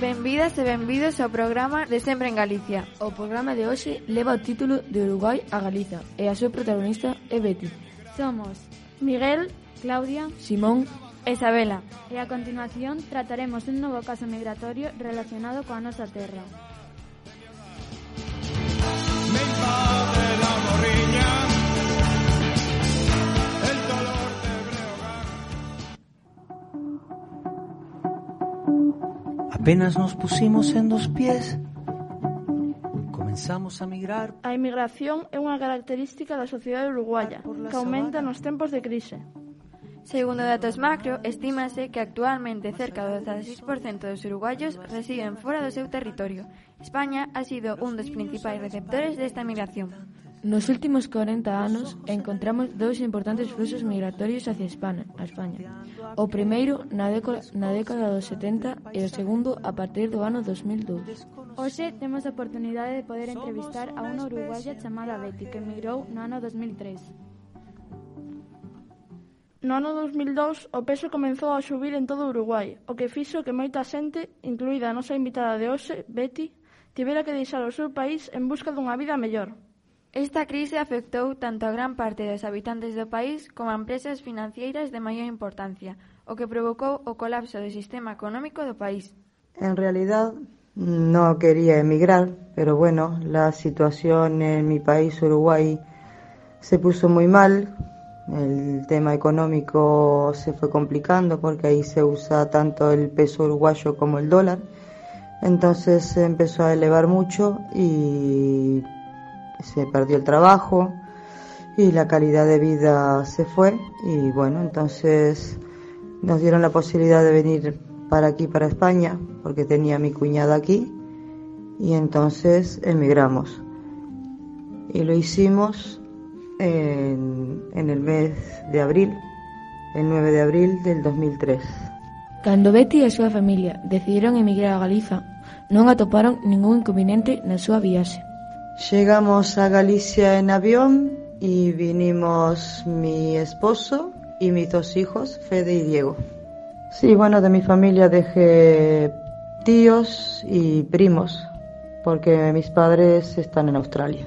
Benvidas e benvidos ao programa de Sempre en Galicia. O programa de hoxe leva o título de Uruguai a Galiza e a súa protagonista é Betty. Somos Miguel, Claudia, Simón e Isabela. E a continuación trataremos un novo caso migratorio relacionado coa nosa terra. Mi padre la morría. Apenas nos pusimos en dos pies, comenzamos a migrar. A emigración é unha característica da sociedade uruguaya que aumenta nos tempos de crise. Segundo datos macro, estímase que actualmente cerca do 16% dos uruguayos residen fora do seu territorio. España ha sido un dos principais receptores desta migración. Nos últimos 40 anos encontramos dous importantes fluxos migratorios hacia España, a España. O primeiro na década, na década dos 70 e o segundo a partir do ano 2002. Hoxe temos a oportunidade de poder entrevistar a unha uruguaya chamada Betty que emigrou no ano 2003. No ano 2002, o peso comenzou a subir en todo o Uruguai, o que fixo que moita xente, incluída a nosa invitada de hoxe, Betty, tivera que deixar o seu país en busca dunha vida mellor. Esta crise afectou tanto a gran parte dos habitantes do país como a empresas financeiras de maior importancia, o que provocou o colapso do sistema económico do país. En realidad no quería emigrar, pero bueno, la situación en mi país, Uruguay, se puso muy mal. El tema económico se fue complicando porque ahí se usa tanto el peso uruguayo como el dólar. Entonces se empezó a elevar mucho y se perdió el trabajo y la calidad de vida se fue y bueno, entonces nos dieron la posibilidad de venir para aquí, para España, porque tenía mi cuñada aquí y entonces emigramos. Y lo hicimos en, en el mes de abril, el 9 de abril del 2003. Cando Betty e a súa familia decidiron emigrar a Galiza, non atoparon ningún inconveniente na súa viaxe. Llegamos a Galicia en avión y vinimos mi esposo y mis dos hijos, Fede y Diego. Sí, bueno, de mi familia dejé tíos y primos, porque mis padres están en Australia.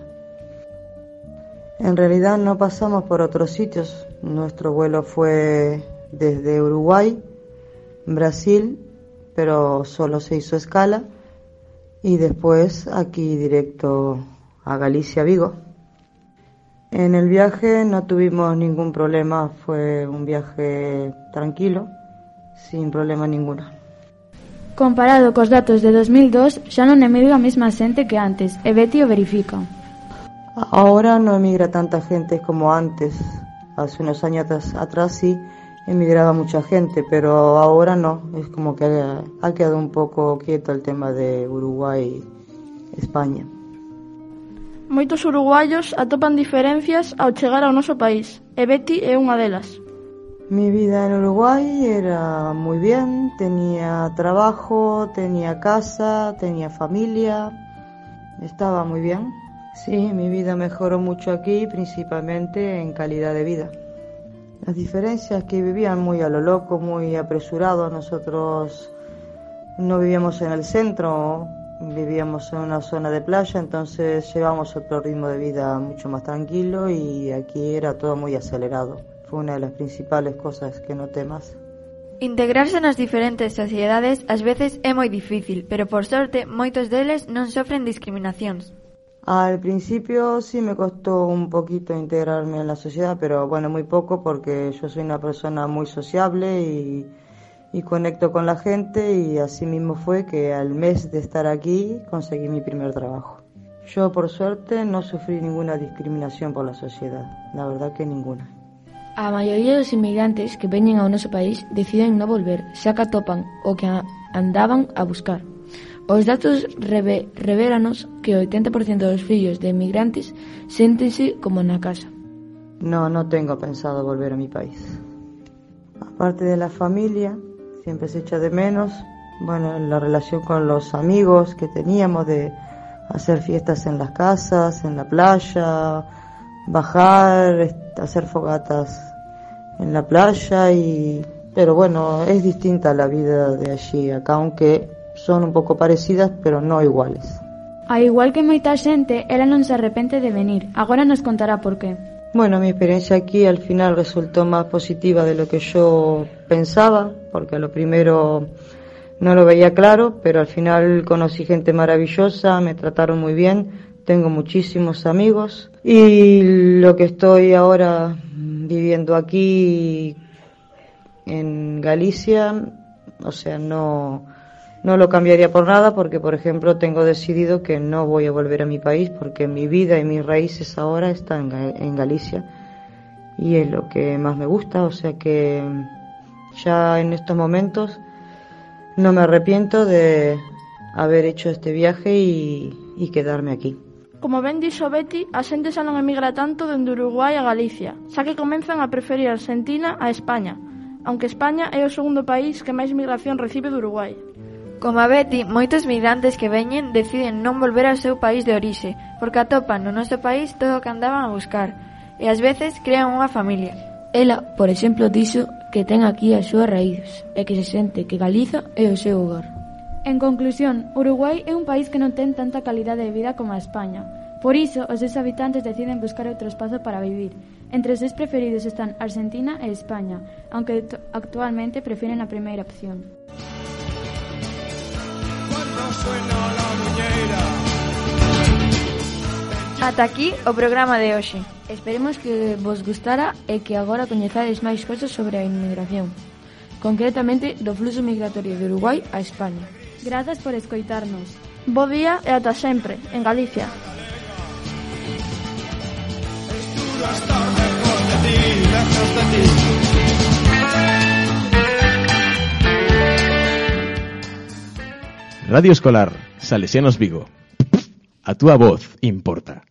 En realidad no pasamos por otros sitios. Nuestro vuelo fue desde Uruguay, Brasil, pero solo se hizo escala, y después aquí directo a Galicia, Vigo. En el viaje no tuvimos ningún problema, fue un viaje tranquilo, sin problema ninguno. Comparado cos datos de 2002, xa non emigra a mesma xente que antes, e Betty o verifica. Ahora no emigra tanta gente como antes. Hace unos años atrás sí emigraba mucha gente, pero ahora no. Es como que ha quedado un poco quieto el tema de Uruguay-España. Moitos uruguayos atopan diferencias ao chegar ao noso país, e Betty é unha delas. Mi vida en Uruguay era muy bien, tenía trabajo, tenía casa, tenía familia, estaba muy bien. Sí, mi vida mejoró mucho aquí, principalmente en calidad de vida. Las diferencias que vivían muy a lo loco, muy apresurado, nosotros no vivíamos en el centro, vivíamos en una zona de playa, entonces llevamos otro ritmo de vida mucho más tranquilo y aquí era todo muy acelerado. Fue una de las principales cosas que noté más. Integrarse nas diferentes sociedades ás veces é moi difícil, pero por sorte moitos deles non sofren discriminacións. Al principio sí me costó un poquito integrarme en la sociedad, pero bueno, muy poco porque yo soy una persona muy sociable y y conecto con la gente y así mismo fue que al mes de estar aquí conseguí mi primer trabajo. Yo por suerte no sufrí ninguna discriminación por la sociedad, la verdad que ninguna. A maioría dos inmigrantes que veñen ao noso país deciden non volver, xa que atopan o que andaban a buscar. Os datos reve, revéranos que o 80% dos fillos de inmigrantes séntense como na casa. No, no tengo pensado volver a mi país. Aparte de la familia, siempre se echa de menos, bueno, la relación con los amigos que teníamos de hacer fiestas en las casas, en la playa, bajar, hacer fogatas en la playa y pero bueno, es distinta la vida de allí acá, aunque son un pouco parecidas, pero no iguales. A igual que moita xente, ela non se arrepente de venir. Agora nos contará por qué. Bueno, mi experiencia aquí al final resultó más positiva de lo que yo pensaba, porque a lo primero no lo veía claro, pero al final conocí gente maravillosa, me trataron muy bien, tengo muchísimos amigos. Y lo que estoy ahora viviendo aquí en Galicia, o sea, no, no lo cambiaría por nada porque, por ejemplo, tengo decidido que no voy a volver a mi país porque mi vida y mis raíces ahora están en Galicia y es lo que más me gusta, o sea que ya en estos momentos no me arrepiento de haber hecho este viaje y, quedarme aquí. Como ben dixo Betty, a xente xa non emigra tanto dende Uruguai a Galicia, xa que comenzan a preferir Argentina a España, aunque España é o segundo país que máis migración recibe do Uruguai. Coma Betty, moitos migrantes que veñen deciden non volver ao seu país de orixe, porque atopan no noso país todo o que andaban a buscar, e ás veces crean unha familia. Ela, por exemplo, dixo que ten aquí as súas raíces e que se sente que Galiza é o seu hogar. En conclusión, Uruguai é un país que non ten tanta calidade de vida como a España. Por iso, os seus habitantes deciden buscar outro espazo para vivir. Entre os seus preferidos están Argentina e España, aunque actualmente prefiren a primeira opción. Ata aquí o programa de hoxe. Esperemos que vos gustara e que agora coñezades máis cousas sobre a inmigración, concretamente do fluxo migratorio de Uruguai a España. Grazas por escoitarnos. Bo día e ata sempre, en Galicia. De ti, lejos de ti. Radio Escolar, Salesianos Vigo. A túa voz importa.